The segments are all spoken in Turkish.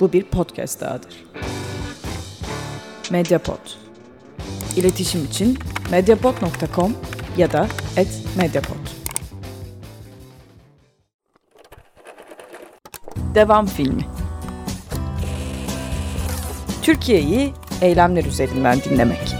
Bu bir podcast dahadır. Mediapod. İletişim için mediapod.com ya da @mediapod. Devam filmi. Türkiye'yi eylemler üzerinden dinlemek.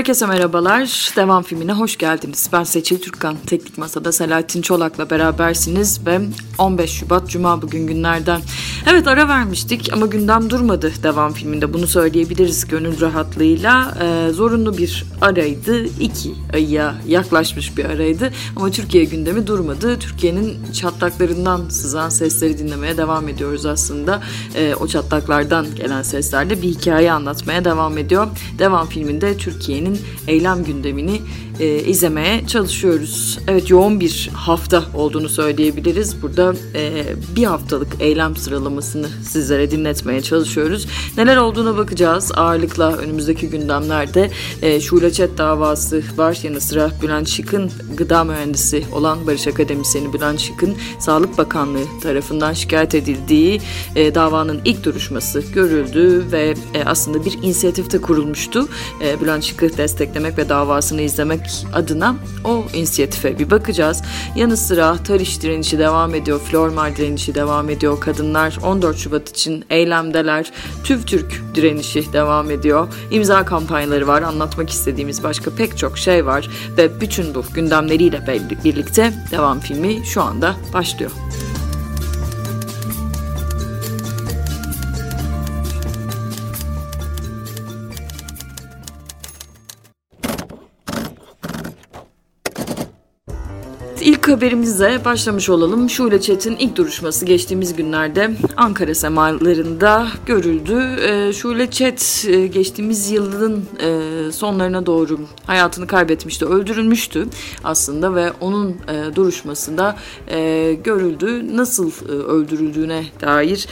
Herkese merhabalar. Devam filmine hoş geldiniz. Ben Seçil Türkkan. Teknik Masa'da Selahattin Çolak'la berabersiniz ve 15 Şubat Cuma bugün günlerden. Evet ara vermiştik ama gündem durmadı devam filminde. Bunu söyleyebiliriz gönül rahatlığıyla. Ee, zorunlu bir araydı. iki aya yaklaşmış bir araydı. Ama Türkiye gündemi durmadı. Türkiye'nin çatlaklarından sızan sesleri dinlemeye devam ediyoruz aslında. Ee, o çatlaklardan gelen seslerle bir hikaye anlatmaya devam ediyor. Devam filminde Türkiye'nin eylem gündemini e, izlemeye çalışıyoruz. Evet yoğun bir hafta olduğunu söyleyebiliriz. Burada e, bir haftalık eylem sıralamasını sizlere dinletmeye çalışıyoruz. Neler olduğuna bakacağız. Ağırlıkla önümüzdeki gündemlerde e, Şule Çet davası var. Yanı sıra Bülent Şık'ın gıda mühendisi olan Barış Akademisyeni Bülent Şık'ın Sağlık Bakanlığı tarafından şikayet edildiği e, davanın ilk duruşması görüldü ve e, aslında bir inisiyatifte kurulmuştu. E, Bülent Şık'ı desteklemek ve davasını izlemek adına o inisiyatife bir bakacağız. Yanı sıra Tarış direnişi devam ediyor, Flormar direnişi devam ediyor. Kadınlar 14 Şubat için eylemdeler. TÜV Türk direnişi devam ediyor. İmza kampanyaları var. Anlatmak istediğimiz başka pek çok şey var ve bütün bu gündemleriyle birlikte devam filmi şu anda başlıyor. Haberimize başlamış olalım. Şule Çet'in ilk duruşması geçtiğimiz günlerde Ankara semalarında görüldü. E, Şule Çet e, geçtiğimiz yılın e, sonlarına doğru hayatını kaybetmişti, öldürülmüştü aslında ve onun e, duruşmasında görüldü. Nasıl öldürüldüğüne dair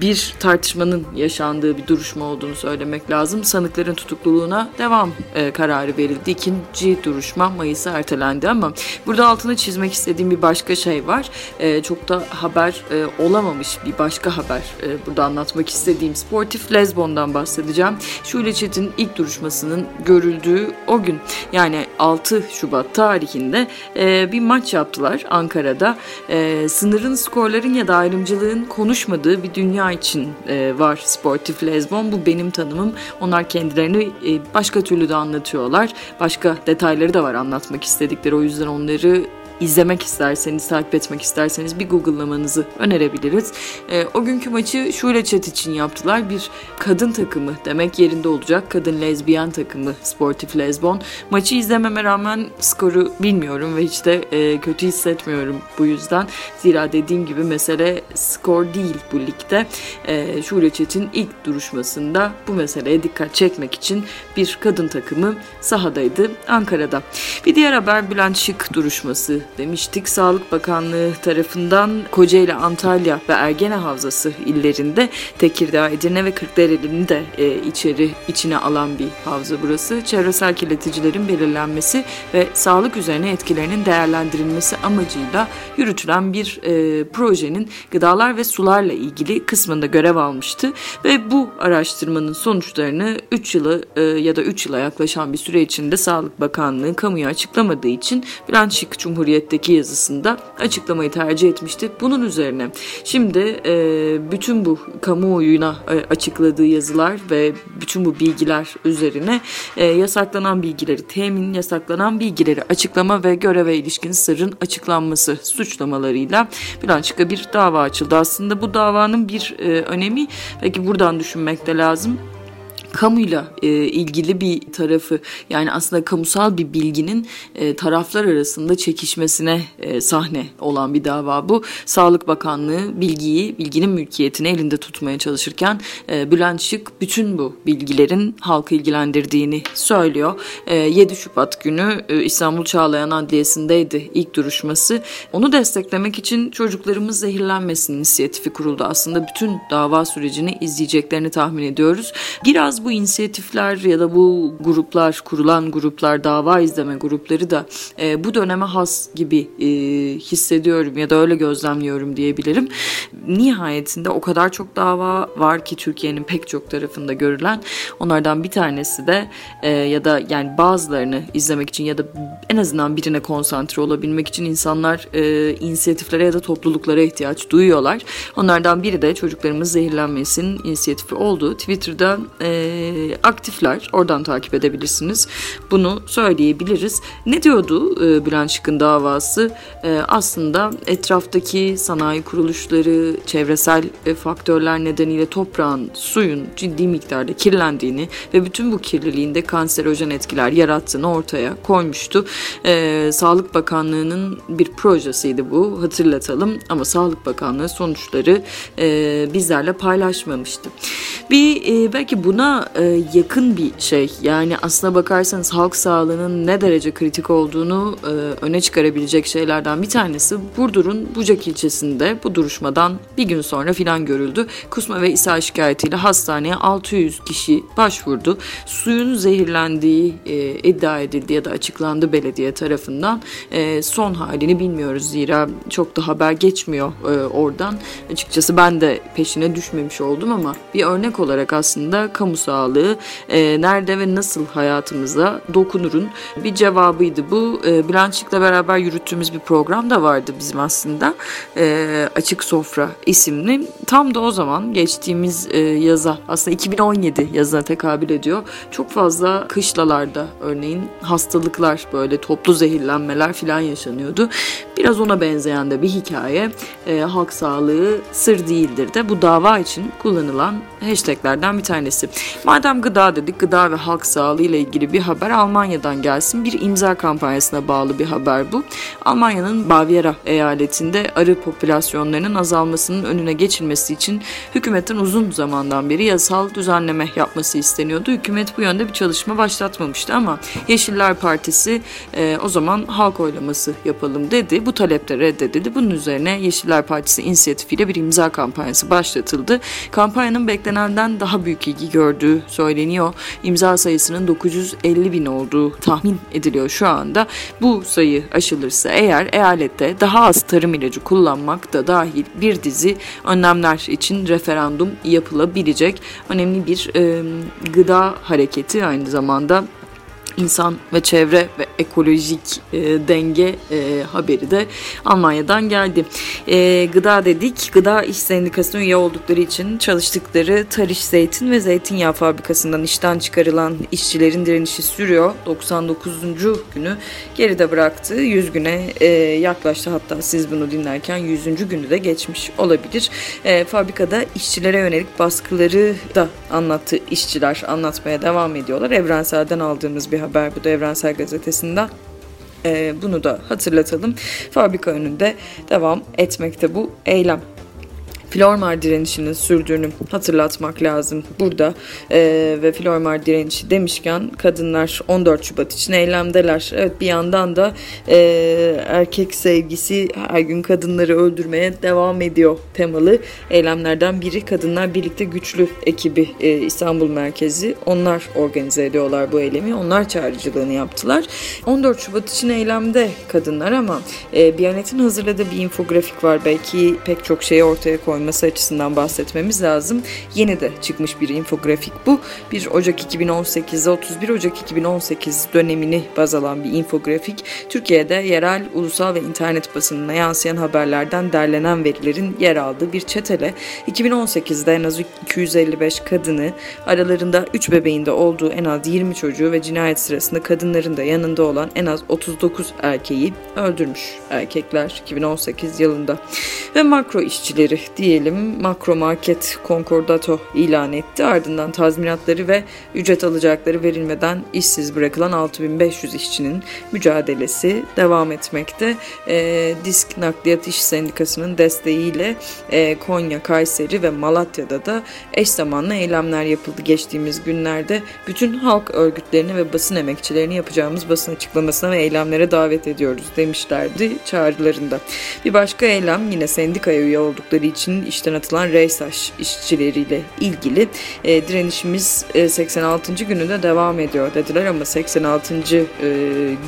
bir tartışmanın yaşandığı bir duruşma olduğunu söylemek lazım. Sanıkların tutukluluğuna devam kararı verildi. İkinci duruşma Mayıs'a ertelendi ama burada altını çizmek istediğim bir başka şey var. E, çok da haber e, olamamış bir başka haber e, burada anlatmak istediğim Sportif Lezbon'dan bahsedeceğim. Şule Çetin ilk duruşmasının görüldüğü o gün yani 6 Şubat tarihinde e, bir maç yaptılar Ankara'da. E, sınırın, skorların ya da ayrımcılığın konuşmadığı bir dünya için e, var Sportif Lezbon. Bu benim tanımım. Onlar kendilerini e, başka türlü de anlatıyorlar. Başka detayları da var anlatmak istedikleri. O yüzden onları izlemek isterseniz, takip etmek isterseniz bir Google'lamanızı önerebiliriz. E, o günkü maçı Şule Chat için yaptılar. Bir kadın takımı demek yerinde olacak. Kadın lezbiyen takımı Sportif Lezbon. Maçı izlememe rağmen skoru bilmiyorum ve hiç de e, kötü hissetmiyorum bu yüzden. Zira dediğim gibi mesele skor değil bu ligde. E, Şule Chat'in ilk duruşmasında bu meseleye dikkat çekmek için bir kadın takımı sahadaydı Ankara'da. Bir diğer haber Bülent Şık duruşması demiştik. Sağlık Bakanlığı tarafından Kocaeli, Antalya ve Ergene Havzası illerinde Tekirdağ, Edirne ve Kırklareli'ni de e, içeri içine alan bir havza burası. Çevresel kirleticilerin belirlenmesi ve sağlık üzerine etkilerinin değerlendirilmesi amacıyla yürütülen bir e, projenin gıdalar ve sularla ilgili kısmında görev almıştı ve bu araştırmanın sonuçlarını 3 yılı e, ya da 3 yıla yaklaşan bir süre içinde Sağlık Bakanlığı kamuya açıklamadığı için Bülent Şık Cumhuriyet Cumhuriyet'teki yazısında açıklamayı tercih etmişti. Bunun üzerine şimdi e, bütün bu kamuoyuna e, açıkladığı yazılar ve bütün bu bilgiler üzerine e, yasaklanan bilgileri temin, yasaklanan bilgileri açıklama ve göreve ilişkin sırrın açıklanması suçlamalarıyla Bilançık'a bir dava açıldı. Aslında bu davanın bir e, önemi peki buradan düşünmek de lazım kamuyla e, ilgili bir tarafı yani aslında kamusal bir bilginin e, taraflar arasında çekişmesine e, sahne olan bir dava bu. Sağlık Bakanlığı bilgiyi, bilginin mülkiyetini elinde tutmaya çalışırken e, Bülent Şık bütün bu bilgilerin halkı ilgilendirdiğini söylüyor. E, 7 Şubat günü e, İstanbul Çağlayan Adliyesi'ndeydi ilk duruşması. Onu desteklemek için çocuklarımız zehirlenmesin inisiyatifi kuruldu. Aslında bütün dava sürecini izleyeceklerini tahmin ediyoruz. Biraz bu inisiyatifler ya da bu gruplar, kurulan gruplar, dava izleme grupları da e, bu döneme has gibi e, hissediyorum ya da öyle gözlemliyorum diyebilirim. Nihayetinde o kadar çok dava var ki Türkiye'nin pek çok tarafında görülen. Onlardan bir tanesi de e, ya da yani bazılarını izlemek için ya da en azından birine konsantre olabilmek için insanlar e, inisiyatiflere ya da topluluklara ihtiyaç duyuyorlar. Onlardan biri de çocuklarımız zehirlenmesin inisiyatifi oldu. Twitter'da e, aktifler. Oradan takip edebilirsiniz. Bunu söyleyebiliriz. Ne diyordu e, Bülent Şık'ın davası? E, aslında etraftaki sanayi kuruluşları, çevresel e, faktörler nedeniyle toprağın, suyun ciddi miktarda kirlendiğini ve bütün bu kirliliğin de kanserojen etkiler yarattığını ortaya koymuştu. E, Sağlık Bakanlığı'nın bir projesiydi bu hatırlatalım ama Sağlık Bakanlığı sonuçları e, bizlerle paylaşmamıştı. Bir e, belki buna e, yakın bir şey yani aslına bakarsanız halk sağlığının ne derece kritik olduğunu e, öne çıkarabilecek şeylerden bir tanesi Burdur'un Bucak ilçesinde bu duruşmadan bir gün sonra filan görüldü. Kusma ve ishal şikayetiyle hastaneye 600 kişi başvurdu. Suyun zehirlendiği e, iddia edildi ya da açıklandı belediye tarafından. E, son halini bilmiyoruz zira çok da haber geçmiyor e, oradan. Açıkçası ben de peşine düşmemiş oldum ama bir örnek olarak aslında kamu sağlığı e, nerede ve nasıl hayatımıza dokunurun bir cevabıydı bu. E, Bülent beraber yürüttüğümüz bir program da vardı bizim aslında. E, Açık Sofra isimli. Tam da o zaman geçtiğimiz e, yaza aslında 2017 yazına tekabül ediyor. Çok fazla kışlalarda örneğin hastalıklar böyle toplu zehirlenmeler filan yaşanıyordu. Biraz ona benzeyen de bir hikaye. E, halk sağlığı sır değildir de bu dava için kullanılan hashtaglerden bir tanesi. Madem gıda dedik, gıda ve halk sağlığı ile ilgili bir haber Almanya'dan gelsin. Bir imza kampanyasına bağlı bir haber bu. Almanya'nın Baviera eyaletinde arı popülasyonlarının azalmasının önüne geçilmesi için hükümetin uzun zamandan beri yasal düzenleme yapması isteniyordu. Hükümet bu yönde bir çalışma başlatmamıştı ama Yeşiller Partisi e, o zaman halk oylaması yapalım dedi. Bu talep de reddedildi. Bunun üzerine Yeşiller Partisi inisiyatifiyle bir imza kampanyası başlatıldı. Kampanyanın beklenenden daha büyük ilgi gördüğü söyleniyor. İmza sayısının 950 bin olduğu tahmin ediliyor şu anda. Bu sayı aşılırsa eğer eyalette daha az tarım ilacı kullanmak da dahil bir dizi önlemler için referandum yapılabilecek önemli bir e, gıda hareketi aynı zamanda insan ve çevre ve ekolojik e, denge e, haberi de Almanya'dan geldi. E, gıda dedik. Gıda İş Sendikası'na üye oldukları için çalıştıkları Tarış Zeytin ve Zeytinyağı Fabrikası'ndan işten çıkarılan işçilerin direnişi sürüyor. 99. günü geride bıraktı. 100 güne e, yaklaştı hatta siz bunu dinlerken 100. günü de geçmiş olabilir. E, fabrikada işçilere yönelik baskıları da anlattı işçiler anlatmaya devam ediyorlar. Evrensel'den aldığımız bir haber bu da Evrensel Gazetesi'nden. Ee, bunu da hatırlatalım. Fabrika önünde devam etmekte bu eylem. Flormar direnişinin sürdüğünü hatırlatmak lazım. Burada e, ve Flormar direnişi demişken kadınlar 14 Şubat için eylemdeler. Evet bir yandan da e, erkek sevgisi her gün kadınları öldürmeye devam ediyor temalı eylemlerden biri. Kadınlar Birlikte Güçlü ekibi e, İstanbul merkezi. Onlar organize ediyorlar bu eylemi. Onlar çağrıcılığını yaptılar. 14 Şubat için eylemde kadınlar ama e, Biyanet'in hazırladığı bir infografik var. Belki pek çok şeyi ortaya koymuş koyması açısından bahsetmemiz lazım. Yeni de çıkmış bir infografik bu. 1 Ocak 2018'de 31 Ocak 2018 dönemini baz alan bir infografik. Türkiye'de yerel, ulusal ve internet basınına yansıyan haberlerden derlenen verilerin yer aldığı bir çetele 2018'de en az 255 kadını aralarında 3 bebeğinde olduğu en az 20 çocuğu ve cinayet sırasında kadınların da yanında olan en az 39 erkeği öldürmüş erkekler 2018 yılında. Ve makro işçileri diyelim makro market konkordato ilan etti. Ardından tazminatları ve ücret alacakları verilmeden işsiz bırakılan 6500 işçinin mücadelesi devam etmekte. E, Disk Nakliyat İş Sendikası'nın desteğiyle e, Konya, Kayseri ve Malatya'da da eş zamanlı eylemler yapıldı geçtiğimiz günlerde. Bütün halk örgütlerini ve basın emekçilerini yapacağımız basın açıklamasına ve eylemlere davet ediyoruz demişlerdi çağrılarında. Bir başka eylem yine sendikaya üye oldukları için işten atılan Reysaş işçileriyle ilgili e, direnişimiz e, 86. gününde devam ediyor dediler ama 86. E,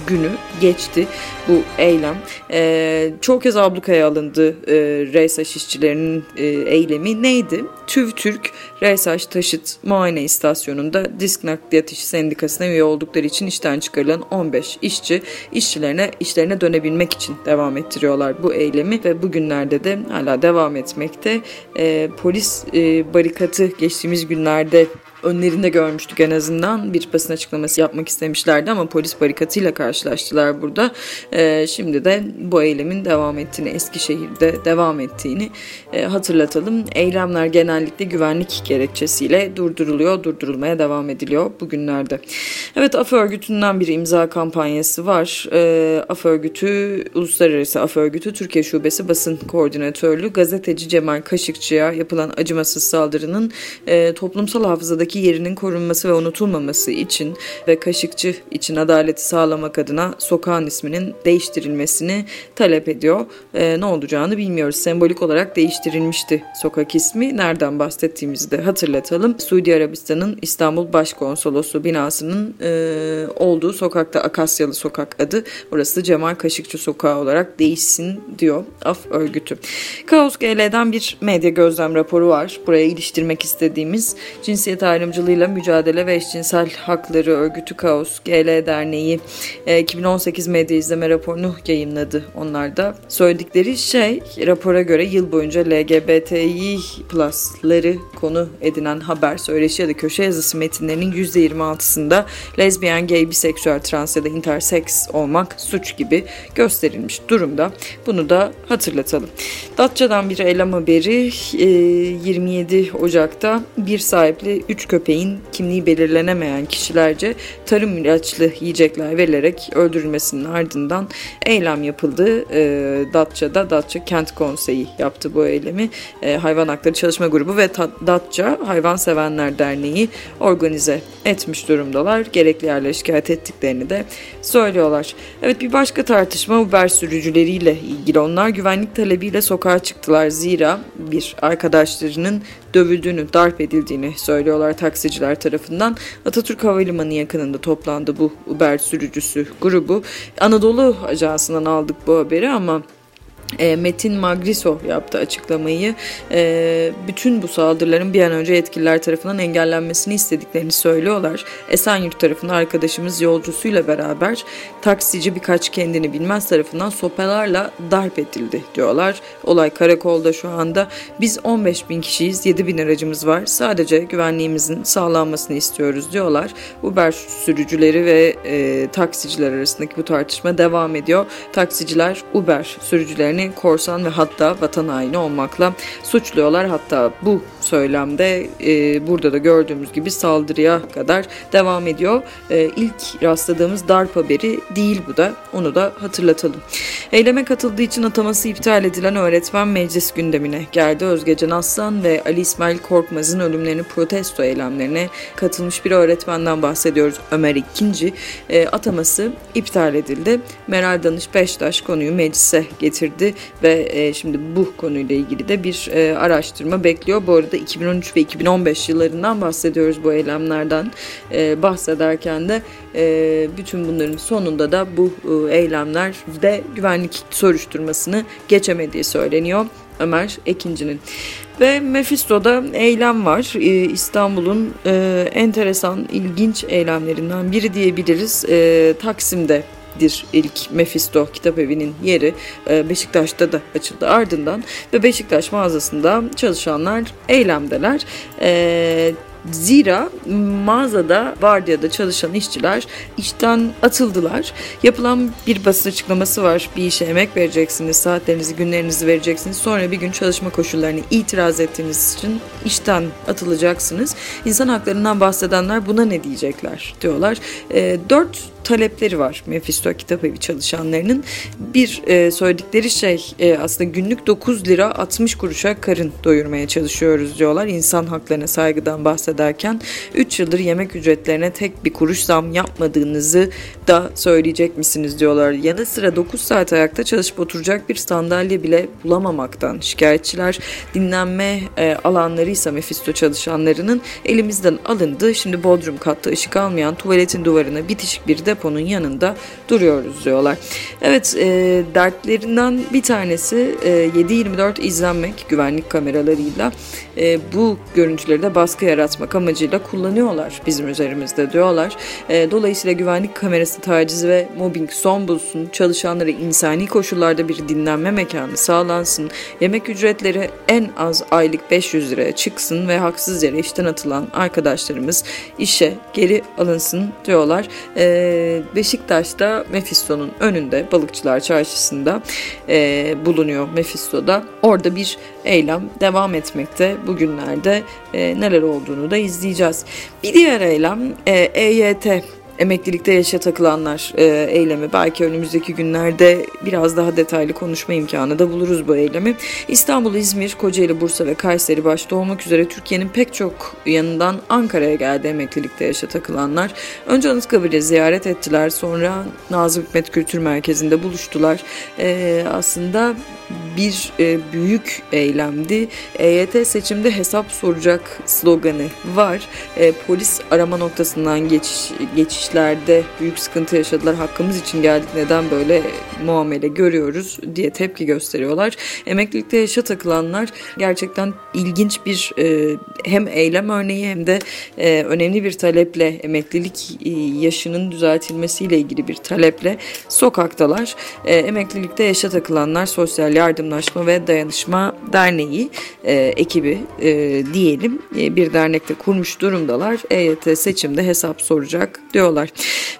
günü geçti bu eylem. E, çok kez ablukaya alındı e, Reysaş işçilerinin e, eylemi neydi? TÜVTÜRK Reysaş Taşıt Muayene İstasyonu'nda Disk Nakliyat İşi Sendikası'na üye oldukları için işten çıkarılan 15 işçi işçilerine işlerine dönebilmek için devam ettiriyorlar bu eylemi ve bugünlerde de hala devam etmekte. E, polis e, barikatı geçtiğimiz günlerde önlerinde görmüştük en azından. Bir basın açıklaması yapmak istemişlerdi ama polis barikatıyla karşılaştılar burada. E, şimdi de bu eylemin devam ettiğini, Eskişehir'de devam ettiğini e, hatırlatalım. Eylemler genellikle güvenlik gerekçesiyle durduruluyor, durdurulmaya devam ediliyor bugünlerde. Evet AF örgütünden bir imza kampanyası var. E, AF örgütü, Uluslararası AF örgütü Türkiye Şubesi Basın Koordinatörlüğü gazeteci Cemal Kaşıkçı'ya yapılan acımasız saldırının e, toplumsal hafızadaki tarihteki yerinin korunması ve unutulmaması için ve Kaşıkçı için adaleti sağlamak adına sokağın isminin değiştirilmesini talep ediyor. E, ne olacağını bilmiyoruz. Sembolik olarak değiştirilmişti sokak ismi. Nereden bahsettiğimizi de hatırlatalım. Suudi Arabistan'ın İstanbul Başkonsolosu binasının e, olduğu sokakta Akasyalı Sokak adı. Orası Cemal Kaşıkçı Sokağı olarak değişsin diyor AF örgütü. Kaos GL'den bir medya gözlem raporu var. Buraya iliştirmek istediğimiz cinsiyet ayrımı ayrımcılığıyla mücadele ve eşcinsel hakları örgütü Kaos GL Derneği 2018 e, medya izleme raporunu yayınladı onlar da. Söyledikleri şey rapora göre yıl boyunca LGBTİ plusları konu edinen haber, söyleşi ya da köşe yazısı metinlerinin %26'sında lezbiyen, gay, biseksüel, trans ya da intersex olmak suç gibi gösterilmiş durumda. Bunu da hatırlatalım. Datça'dan bir eylem haberi 27 e, Ocak'ta bir sahipli 3 köpeğin kimliği belirlenemeyen kişilerce tarım ilaçlı yiyecekler verilerek öldürülmesinin ardından eylem yapıldı. E, Datça'da Datça Kent Konseyi yaptı bu eylemi. E, Hayvan Hakları Çalışma Grubu ve Datça Hayvan Sevenler Derneği organize etmiş durumdalar. Gerekli yerlere şikayet ettiklerini de söylüyorlar. Evet bir başka tartışma Uber sürücüleriyle ilgili. Onlar güvenlik talebiyle sokağa çıktılar. Zira bir arkadaşlarının dövüldüğünü, darp edildiğini söylüyorlar taksiciler tarafından. Atatürk Havalimanı yakınında toplandı bu Uber sürücüsü grubu. Anadolu Ajansı'ndan aldık bu haberi ama e, Metin Magriso yaptı açıklamayı. E, bütün bu saldırıların bir an önce yetkililer tarafından engellenmesini istediklerini söylüyorlar. Esenyurt tarafında arkadaşımız yolcusuyla beraber taksici birkaç kendini bilmez tarafından sopalarla darp edildi diyorlar. Olay karakolda şu anda. Biz 15 bin kişiyiz, 7 bin aracımız var. Sadece güvenliğimizin sağlanmasını istiyoruz diyorlar. Uber sürücüleri ve e, taksiciler arasındaki bu tartışma devam ediyor. Taksiciler Uber sürücülerini korsan ve hatta vatan haini olmakla suçluyorlar. Hatta bu söylemde e, burada da gördüğümüz gibi saldırıya kadar devam ediyor. E, ilk rastladığımız darp haberi değil bu da. Onu da hatırlatalım. Eyleme katıldığı için ataması iptal edilen öğretmen meclis gündemine geldi. Özgecan Aslan ve Ali İsmail Korkmaz'ın ölümlerini protesto eylemlerine katılmış bir öğretmenden bahsediyoruz. Ömer İkinci e, ataması iptal edildi. Meral Danış Beştaş konuyu meclise getirdi ve e, şimdi bu konuyla ilgili de bir e, araştırma bekliyor. Bu arada 2013 ve 2015 yıllarından bahsediyoruz bu eylemlerden e, bahsederken de bütün bunların sonunda da bu e, eylemlerde güvenlik soruşturmasını geçemediği söyleniyor. Ömer Ekinci'nin. Ve Mephisto'da eylem var. Ee, İstanbul'un e, enteresan, ilginç eylemlerinden biri diyebiliriz. E, Taksim'de dir ilk Mephisto kitap evinin yeri e, Beşiktaş'ta da açıldı ardından ve Beşiktaş mağazasında çalışanlar eylemdeler. E, Zira mağazada vardiyada çalışan işçiler işten atıldılar. Yapılan bir basın açıklaması var. Bir işe emek vereceksiniz, saatlerinizi, günlerinizi vereceksiniz. Sonra bir gün çalışma koşullarını itiraz ettiğiniz için işten atılacaksınız. İnsan haklarından bahsedenler buna ne diyecekler diyorlar. E, dört talepleri var Mephisto Kitap Evi çalışanlarının. Bir e, söyledikleri şey e, aslında günlük 9 lira 60 kuruşa karın doyurmaya çalışıyoruz diyorlar. İnsan haklarına saygıdan bahsederken 3 yıldır yemek ücretlerine tek bir kuruş zam yapmadığınızı da söyleyecek misiniz diyorlar. Yanı sıra 9 saat ayakta çalışıp oturacak bir sandalye bile bulamamaktan şikayetçiler. Dinlenme e, alanları ise Mephisto çalışanlarının elimizden alındı. Şimdi Bodrum katta ışık almayan tuvaletin duvarına bitişik bir de deponun yanında duruyoruz diyorlar. Evet e, dertlerinden bir tanesi e, 7-24 izlenmek güvenlik kameralarıyla e, bu görüntüleri de baskı yaratmak amacıyla kullanıyorlar bizim üzerimizde diyorlar. E, dolayısıyla güvenlik kamerası taciz ve mobbing son bulsun, çalışanlara insani koşullarda bir dinlenme mekanı sağlansın, yemek ücretleri en az aylık 500 liraya çıksın ve haksız yere işten atılan arkadaşlarımız işe geri alınsın diyorlar. E, Beşiktaş'ta Mephisto'nun önünde Balıkçılar Çarşısı'nda e, bulunuyor Mephisto'da. Orada bir eylem devam etmekte. Bugünlerde e, neler olduğunu da izleyeceğiz. Bir diğer eylem e, EYT emeklilikte yaşa takılanlar e, eylemi. Belki önümüzdeki günlerde biraz daha detaylı konuşma imkanı da buluruz bu eylemi. İstanbul, İzmir, Kocaeli, Bursa ve Kayseri başta olmak üzere Türkiye'nin pek çok yanından Ankara'ya geldi emeklilikte yaşa takılanlar. Önce Anıtkabir'i ziyaret ettiler. Sonra Nazım Hikmet Kültür Merkezi'nde buluştular. E, aslında bir e, büyük eylemdi. EYT seçimde hesap soracak sloganı var. E, polis arama noktasından geçiş, geçişlerde büyük sıkıntı yaşadılar. Hakkımız için geldik neden böyle muamele görüyoruz diye tepki gösteriyorlar. Emeklilikte yaşa takılanlar gerçekten ilginç bir e, hem eylem örneği hem de e, önemli bir taleple emeklilik e, yaşının düzeltilmesiyle ilgili bir taleple sokaktalar. E, emeklilikte yaşa takılanlar sosyal Yardımlaşma ve Dayanışma Derneği e, ekibi e, diyelim e, bir dernekte kurmuş durumdalar. EYT seçimde hesap soracak diyorlar.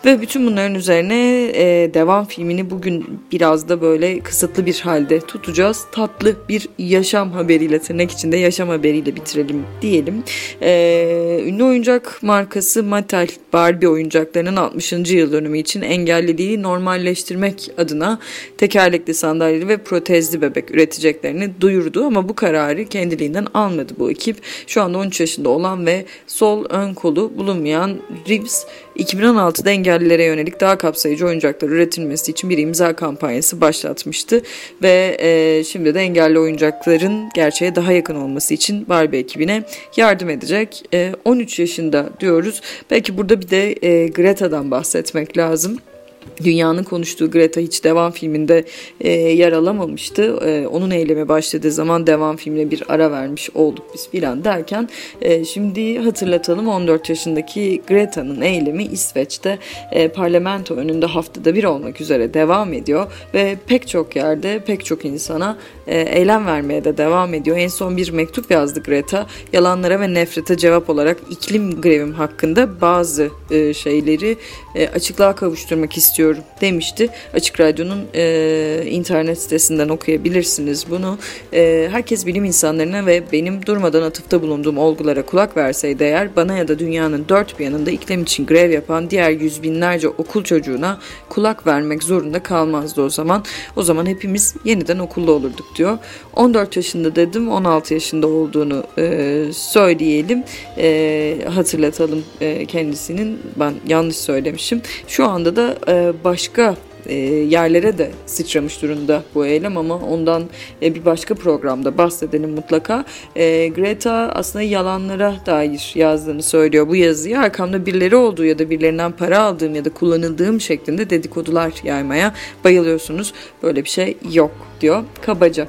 Ve bütün bunların üzerine e, devam filmini bugün biraz da böyle kısıtlı bir halde tutacağız. Tatlı bir yaşam haberiyle tırnak içinde yaşam haberiyle bitirelim diyelim. E, ünlü oyuncak markası Mattel Barbie oyuncaklarının 60. yıl dönümü için engelliliği normalleştirmek adına tekerlekli sandalye ve protezli bebek üreteceklerini duyurdu ama bu kararı kendiliğinden almadı bu ekip. Şu anda 13 yaşında olan ve sol ön kolu bulunmayan Reeves 2016'da engellilere yönelik daha kapsayıcı oyuncaklar üretilmesi için bir imza kampanyası başlatmıştı ve e, şimdi de engelli oyuncakların gerçeğe daha yakın olması için Barbie ekibine yardım edecek. E, 13 yaşında diyoruz. Belki burada bir de e, Greta'dan bahsetmek lazım dünyanın konuştuğu Greta hiç devam filminde e, yer alamamıştı. E, onun eyleme başladığı zaman devam filmine bir ara vermiş olduk biz filan derken e, şimdi hatırlatalım 14 yaşındaki Greta'nın eylemi İsveç'te e, parlamento önünde haftada bir olmak üzere devam ediyor ve pek çok yerde pek çok insana e, eylem vermeye de devam ediyor. En son bir mektup yazdı Greta. Yalanlara ve nefrete cevap olarak iklim grevim hakkında bazı e, şeyleri e, açıklığa kavuşturmak istiyorum demişti. Açık Radyo'nun e, internet sitesinden okuyabilirsiniz bunu. E, herkes bilim insanlarına ve benim durmadan atıfta bulunduğum olgulara kulak verseydi eğer bana ya da dünyanın dört bir yanında iklim için grev yapan diğer yüz binlerce okul çocuğuna kulak vermek zorunda kalmazdı o zaman. O zaman hepimiz yeniden okulda olurduk diyor. 14 yaşında dedim 16 yaşında olduğunu e, söyleyelim. E, hatırlatalım e, kendisinin ben yanlış söylemişim. Şu anda da e, başka e, yerlere de sıçramış durumda bu eylem ama ondan e, bir başka programda bahsedelim mutlaka. E, Greta aslında yalanlara dair yazdığını söylüyor bu yazıyı. Arkamda birileri olduğu ya da birilerinden para aldığım ya da kullanıldığım şeklinde dedikodular yaymaya bayılıyorsunuz. Böyle bir şey yok diyor kabaca.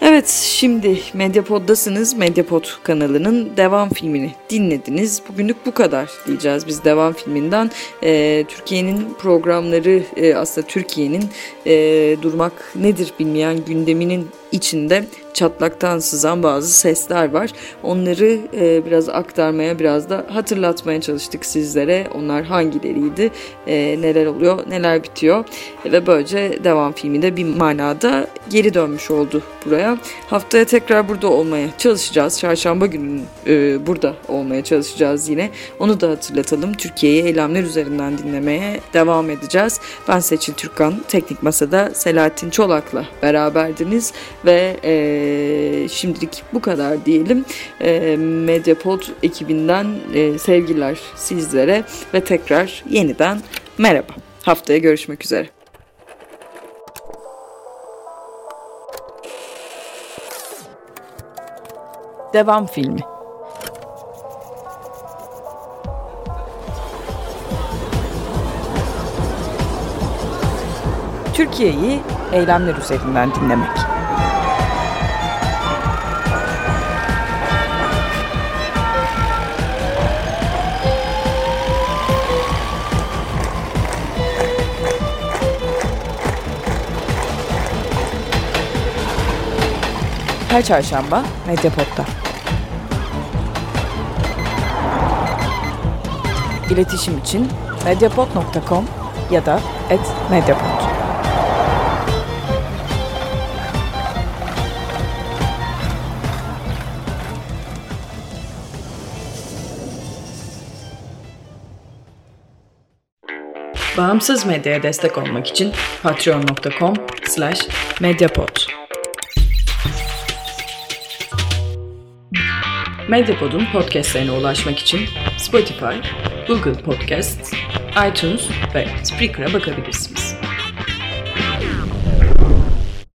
Evet şimdi Medyapod'dasınız. Medyapod kanalının devam filmini dinlediniz. Bugünlük bu kadar diyeceğiz biz devam filminden. E, Türkiye'nin programları e, aslında Türkiye'nin e, durmak nedir bilmeyen gündeminin içinde çatlaktan sızan bazı sesler var. Onları e, biraz aktarmaya, biraz da hatırlatmaya çalıştık sizlere. Onlar hangileriydi, e, neler oluyor, neler bitiyor ve böylece devam filmi de bir manada geri dönmüş oldu buraya. Haftaya tekrar burada olmaya çalışacağız. Çarşamba günü e, burada olmaya çalışacağız yine. Onu da hatırlatalım. Türkiye'yi eylemler üzerinden dinlemeye devam edeceğiz. Ben Seçil Türkan, Teknik Masa'da Selahattin Çolak'la beraberdiniz ve e, şimdilik bu kadar diyelim. E, Mediapod ekibinden e, sevgiler sizlere ve tekrar yeniden merhaba. Haftaya görüşmek üzere. Devam filmi Türkiye'yi eylemler üzerinden dinlemek. Her çarşamba Medyapod'da. İletişim için medyapod.com ya da @medyapod. Bağımsız medyaya destek olmak için patreon.com slash medyapod. Medyapod'un podcastlerine ulaşmak için Spotify, Google Podcast, iTunes ve Spreaker'a bakabilirsiniz.